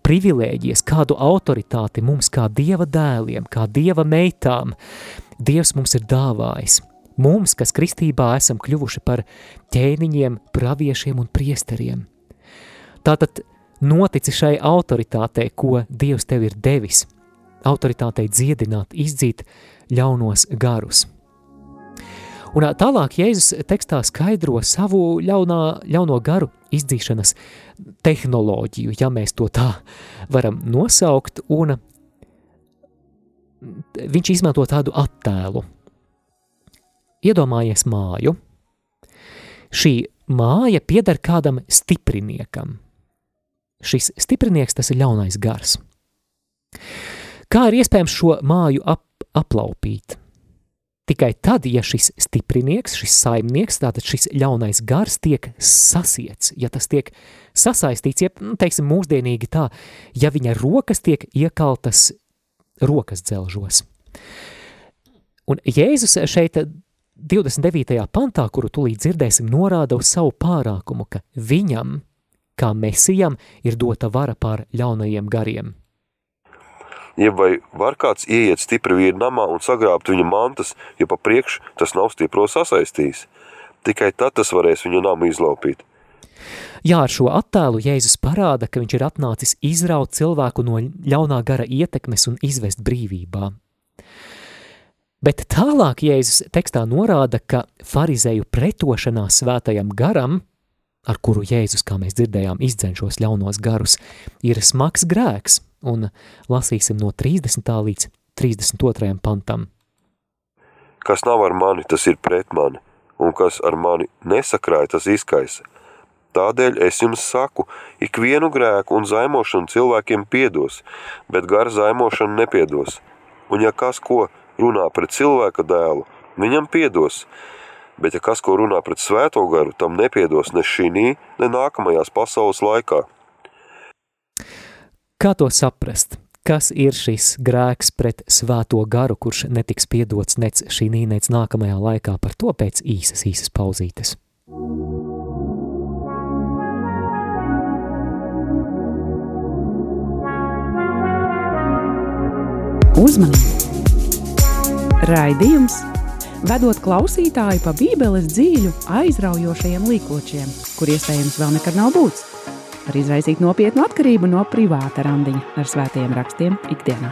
privilēģijas, kādu autoritāti mums kā Dieva dēliem, kā Dieva meitām, Dievs mums ir dāvājis. Mums, kas kristībā esam kļuvuši par ķēniņiem, praviešiem un priesteriem. Tātad notici šai autoritātei, ko Dievs tev ir devis, autoritātei dziedināt, izdzīt ļaunos garus. Un tālāk Jēzus tekstā skaidro savu ļaunā, ļauno garu izdzīšanas tehnoloģiju, ja mēs to tā varam nosaukt, un viņš izmanto tādu attēlu. Iedomājies māju. Šī māja pieder kādam stipriniekam – Šis stiprinieks tas ir ļaunais gars. Kā ir iespējams šo māju ap, aplaupīt? Tikai tad, ja šis stiprinieks, šis saimnieks, tātad šis ļaunais gars tiek sasiets, ja tas tiek sasaistīts, ja, nu, teiksim, mūsdienīgi tā, ja viņa rokas tiek iekaltas rokas dzelžos. Un Jēzus šeit 29. pantā, kuru tūlīt dzirdēsim, norāda uz savu pārākumu, ka viņam kā mesijam ir dota vara pār ļaunajiem gariem. Jeb vai var kāds ieiet stipri vīru namā un sagrābt viņa mantas, jo pa priekš tas nav stipro sasaistījis. Tikai tad tas varēs viņu namu izlaupīt. Jā, ar šo attēlu Jēzus parāda, ka viņš ir atnācis izraut cilvēku no ļaunā gara ietekmes un izvest brīvībā. Bet tālāk Jēzus tekstā norāda, ka farizēju pretošanās svētajam garam ar kuru Jēzus, kā mēs dzirdējām, izdzen šos ļaunos garus, ir smags grēks, un lasīsim no 30. līdz 32. pantam. Kas nav ar mani, tas ir pret mani, un kas ar mani nesakrāja, tas izkaisa. Tādēļ es jums saku, ikvienu grēku un zaimošanu cilvēkiem piedos, bet gara zaimošanu nepiedos. Un ja kas ko runā pret cilvēka dēlu, viņam piedos, bet ja kas ko runā pret svēto garu, tam nepiedos ne šī, ne nākamajās pasaules laikā. Kā to saprast? kas ir šis grēks pret svēto garu, kurš netiks piedots nec šī nec nākamajā laikā par to pēc īsas, īsas pauzītes. Uzmanību! Raidījums vedot klausītāju pa Bībeles dzīļu aizraujošajiem līkločiem, kur iespējams vēl nekad nav būts, var izraisīt nopietnu atkarību no privāta randiņa ar svētajiem rakstiem ikdienā.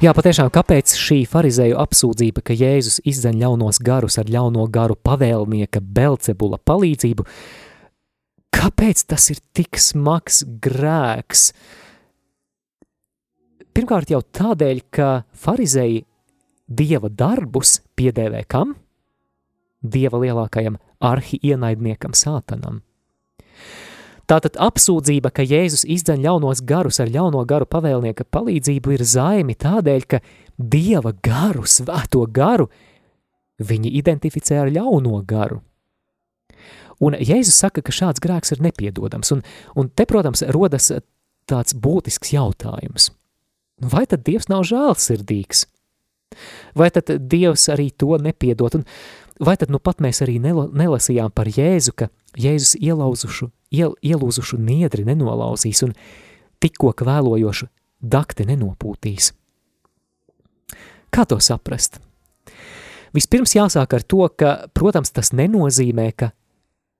Jā, patiešām, kāpēc šī farizēju apsūdzība, ka Jēzus izdzen ļaunos garus ar ļauno garu pavēlnieka Belcebula palīdzību, Kāpēc tas ir tik smags grēks? Pirmkārt jau tādēļ, ka farizēji dieva darbus piedēvē kam? Dieva lielākajam arhi ienaidniekam sātanam. Tātad apsūdzība, ka Jēzus izdzen ļaunos garus ar ļauno garu pavēlnieka palīdzību ir zaimi tādēļ, ka Dieva garu, svēto garu, viņi identificē ar ļauno garu. Un Jēzus saka, ka šāds grēks ir nepiedodams. Un, un te, protams, rodas tāds būtisks jautājums. Vai tad Dievs nav žēlsirdīgs? Vai tad Dievs arī to nepiedod? Un vai tad nu pat mēs arī nelasījām par Jēzu, ka Jēzus ielauzušu, iel, ielūzušu niedri nenolauzīs un tikko kvēlojošu dakti nenopūtīs? Kā to saprast? Vispirms jāsāk ar to, ka, protams, tas nenozīmē, ka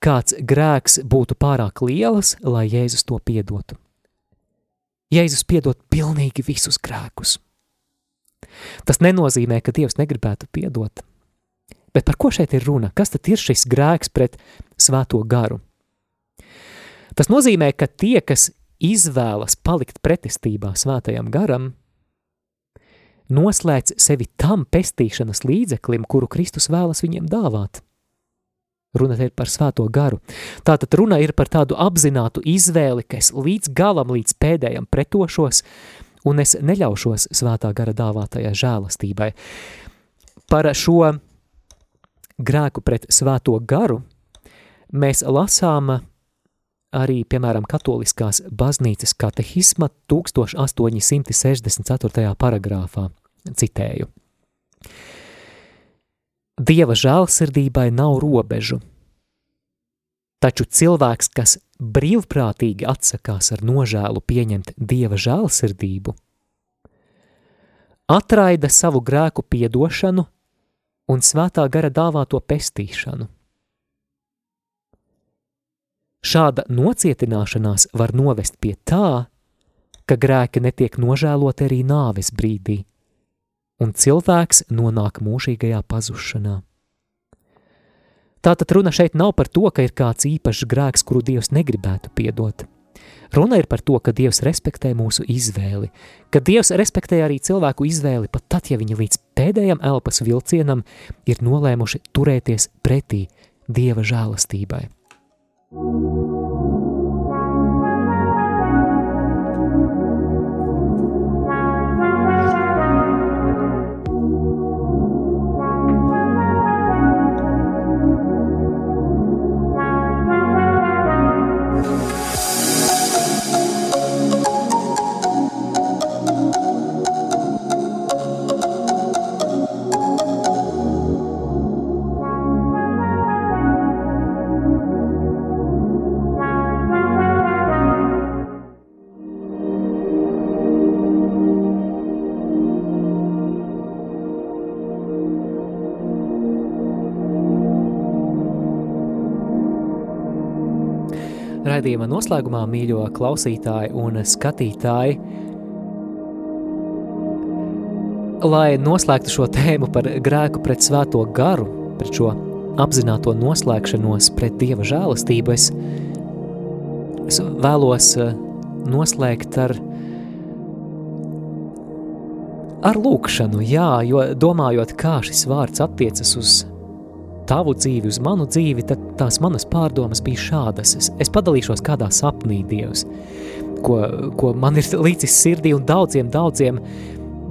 kāds grēks būtu pārāk liels, lai Jēzus to piedotu. Jēzus piedod pilnīgi visus grēkus. Tas nenozīmē, ka Dievs negribētu piedot. Bet par ko šeit ir runa? Kas tad ir šis grēks pret svēto garu? Tas nozīmē, ka tie, kas izvēlas palikt pretestībā svētajam garam, noslēdz sevi tam pestīšanas līdzeklim, kuru Kristus vēlas viņiem dāvāt. Runa ir par svēto garu. Tātad runa ir par tādu apzinātu izvēli, ka es līdz galam, līdz pēdējam pretošos, un es neļaušos svētā gara dāvātajai žēlastībai. Par šo grēku pret svēto garu mēs lasām arī, piemēram, katoliskās baznīcas katehisma 1864. paragrāfā, citēju. Dieva žēlsirdībai nav robežu. Taču cilvēks, kas brīvprātīgi atsakās ar nožēlu pieņemt Dieva žēlsirdību, atraida savu grēku piedošanu un svētā gara dāvāto pestīšanu. Šāda nocietināšanās var novest pie tā, ka grēki netiek nožēloti arī nāves brīdī un cilvēks nonāk mūžīgajā pazušanā. Tātad runa šeit nav par to, ka ir kāds īpašs grēks, kuru Dievs negribētu piedot. Runa ir par to, ka Dievs respektē mūsu izvēli, ka Dievs respektē arī cilvēku izvēli pat tad, ja viņi līdz pēdējam elpas vilcienam ir nolēmuši turēties pretī Dieva žēlastībai. Thank you. Raidījuma noslēgumā, mīļo klausītāji un skatītāji, lai noslēgtu šo tēmu par grēku pret svēto garu, pret šo apzināto noslēgšanos pret Dieva žēlastību, es, es vēlos eh, noslēgt ar, ar lūkšanu, jā, jo domājot, kā šis vārds attiecas uz tavu dzīvi, uz manu dzīvi, tad tās manas pārdomas bija šādas. Es, es padalīšos kādā sapnī Dievs, ko, ko man ir līdzis sirdī un daudziem, daudziem,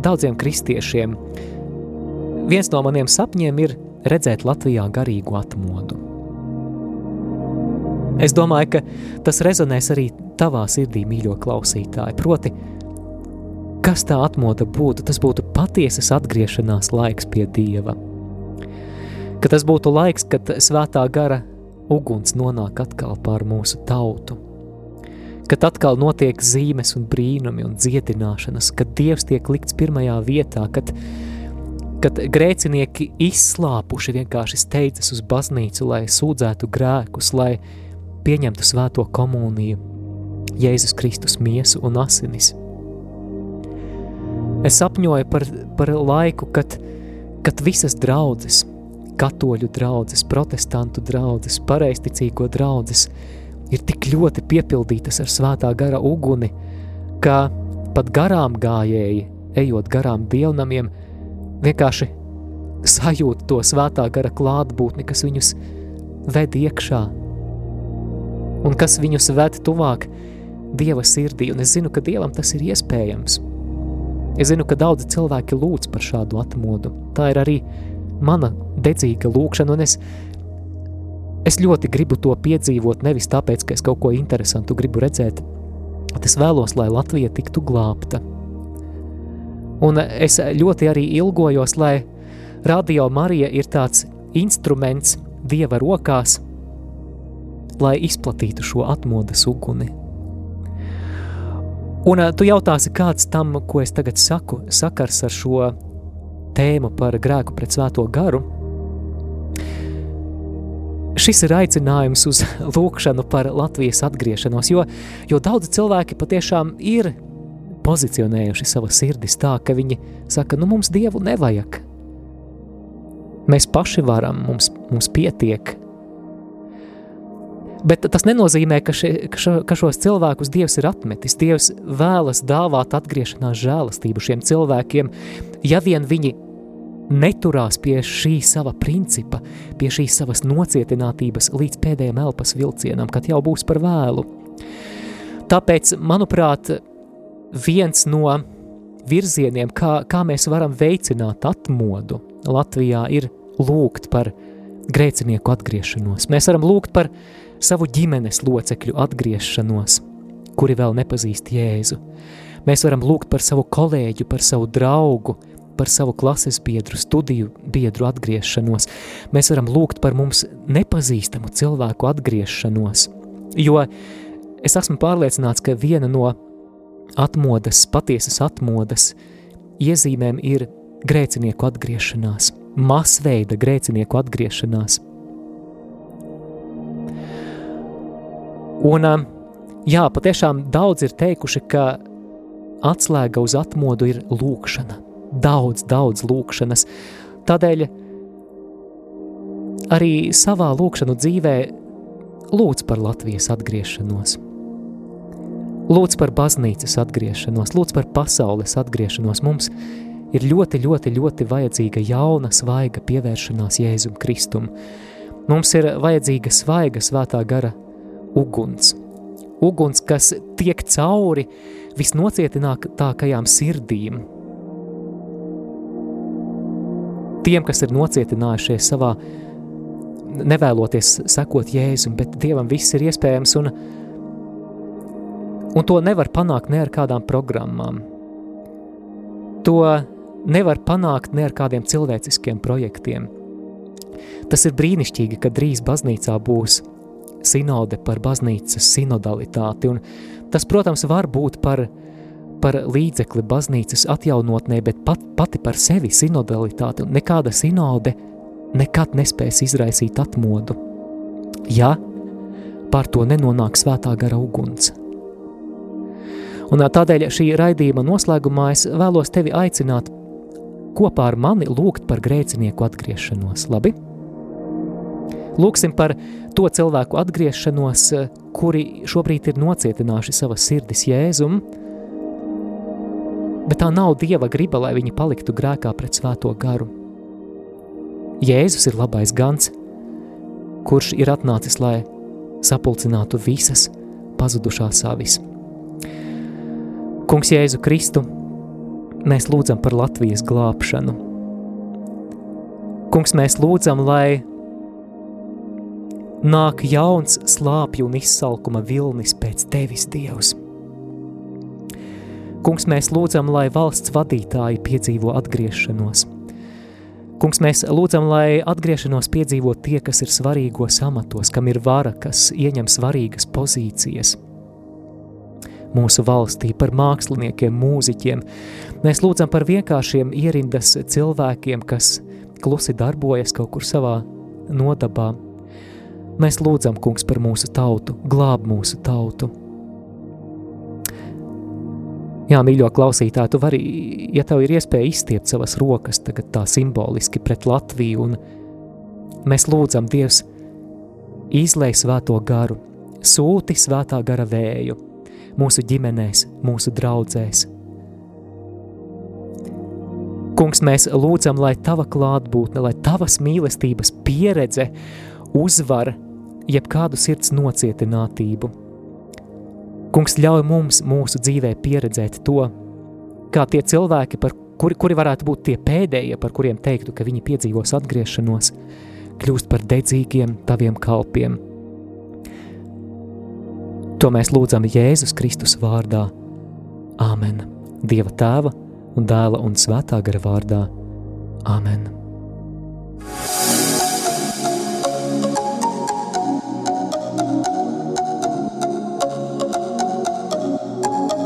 daudziem kristiešiem. Viens no maniem sapņiem ir redzēt Latvijā garīgu atmodu. Es domāju, ka tas rezonēs arī tavā sirdī, mīļo klausītāji. Proti, kas tā atmoda būtu? Tas būtu patiesas atgriešanās laiks pie Dieva. Ka tas būtu laiks, kad svētā gara uguns nonāk atkal pār mūsu tautu. Kad atkal notiek zīmes un brīnumi un dziedināšanas, kad Dievs tiek likts pirmajā vietā, kad, kad grēcinieki izslāpuši vienkārši steidzas uz baznīcu, lai sūdzētu grēkus, lai pieņemtu svēto komuniju, Jēzus Kristus miesu un asinis. Es sapņoju par, par laiku, kad, kad visas draudzes, katoļu draudzes, protestantu draudzes, pareisticīgo draudzes, ir tik ļoti piepildītas ar svētā gara uguni, ka pat garām gājēji, ejot garām dievnamiem, vienkārši sajūt to svētā gara klātbūtni, kas viņus ved iekšā un kas viņus ved tuvāk Dieva sirdī, un es zinu, ka Dievam tas ir iespējams. Es zinu, ka daudzi cilvēki lūdz par šādu atmodu. Tā ir arī mana dedzīga lūkšana, un es, es ļoti gribu to piedzīvot, nevis tāpēc, ka es kaut ko interesantu gribu redzēt, bet es vēlos, lai Latvija tiktu glābta. Un es ļoti arī ilgojos, lai Radio Marija ir tāds instruments Dieva rokās, lai izplatītu šo atmodas uguni. Un tu jautāsi, kāds tam, ko es tagad saku, sakars ar šo tēmu par grēku pret svēto garu. Šis ir aicinājums uz lūkšanu par Latvijas atgriešanos, jo, jo daudzi cilvēki patiešām ir pozicionējuši savas sirdis tā, ka viņi saka, nu mums Dievu nevajag. Mēs paši varam, mums, mums pietiek, Bet tas nenozīmē, ka, še, ka, šo, ka šos cilvēkus Dievs ir atmetis. Dievs vēlas dāvāt atgriešanās žēlastību šiem cilvēkiem, ja vien viņi neturās pie šī sava principa, pie šīs savas nocietinātības līdz pēdējiem elpas vilcienam, kad jau būs par vēlu. Tāpēc, manuprāt, viens no virzieniem, kā, kā mēs varam veicināt atmodu Latvijā, ir lūgt par grēcinieku atgriešanos. Mēs varam lūgt par savu ģimenes locekļu atgriešanos, kuri vēl nepazīst Jēzu. Mēs varam lūgt par savu kolēģu, par savu draugu, par savu klases biedru, studiju biedru atgriešanos. Mēs varam lūgt par mums nepazīstamu cilvēku atgriešanos, jo es esmu pārliecināts, ka viena no atmodas, patiesas atmodas iezīmēm ir grēcinieku atgriešanās, masveida grēcinieku atgriešanās. Un, jā, patiešām daudz ir teikuši, ka atslēga uz atmodu ir lūkšana. Daudz, daudz lūkšanas. Tādēļ arī savā lūkšanu dzīvē lūdz par Latvijas atgriešanos. Lūdz par baznīcas atgriešanos, lūdz par pasaules atgriešanos. Mums ir ļoti, ļoti, ļoti vajadzīga jauna, svaiga pievēršanās Jēzum Kristum. Mums ir vajadzīga svaiga svētā gara uguns. Uguns, kas tiek cauri visnocietinātākajām sirdīm. Tiem, kas ir nocietinājušies savā, nevēloties sekot Jēzum, bet Dievam viss ir iespējams, un, un to nevar panākt ne ar kādām programmām. To nevar panākt ne ar kādiem cilvēciskiem projektiem. Tas ir brīnišķīgi, ka drīz baznīcā būs sinode par baznīcas sinodalitāti, un tas, protams, var būt par, par līdzekli baznīcas atjaunotnē, bet pat, pati par sevi sinodalitāti, un nekāda sinode nekad nespēs izraisīt atmodu, ja par to nenonāk svētā gara uguns. Un tādēļ šī raidījuma noslēgumā es vēlos tevi aicināt kopā ar mani lūgt par grēcinieku atgriešanos, labi? Lūksim par to cilvēku atgriešanos, kuri šobrīd ir nocietinājuši savas sirdis Jēzum, bet tā nav Dieva griba, lai viņi paliktu grēkā pret svēto garu. Jēzus ir labais gans, kurš ir atnācis, lai sapulcinātu visas pazudušās avis. Kungs Jēzu Kristu, mēs lūdzam par Latvijas glābšanu. Kungs, mēs lūdzam, lai nāk jauns slāpju un izsalkuma vilnis pēc tevis, Dievs. Kungs, mēs lūdzam, lai valsts vadītāji piedzīvo atgriešanos. Kungs, mēs lūdzam, lai atgriešanos piedzīvo tie, kas ir svarīgos amatos, kam ir vara, kas ieņem svarīgas pozīcijas. Mūsu valstī par māksliniekiem, mūziķiem. Mēs lūdzam par vienkāršiem ierindas cilvēkiem, kas klusi darbojas kaut kur savā nodabā, Mēs lūdzam, kungs, par mūsu tautu, glāb mūsu tautu. Jā, mīļo klausītāji, tu vari, ja tev ir iespēja izstiept savas rokas tagad tā simboliski pret Latviju, un mēs lūdzam, Dievs, izlej svēto garu, sūti svētā gara vēju mūsu ģimenēs, mūsu draudzēs. Kungs, mēs lūdzam, lai tava klātbūtne, lai tavas mīlestības pieredze uzvar jebkādu sirds nocietinātību. Kungs ļauj mums mūsu dzīvē pieredzēt to, kā tie cilvēki, par kuri, kuri varētu būt tie pēdējie, par kuriem teiktu, ka viņi piedzīvos atgriešanos, kļūst par dedzīgiem taviem kalpiem. To mēs lūdzam Jēzus Kristus vārdā. Āmen! Dieva tēva un dēla un svētā gara vārdā. Āmen!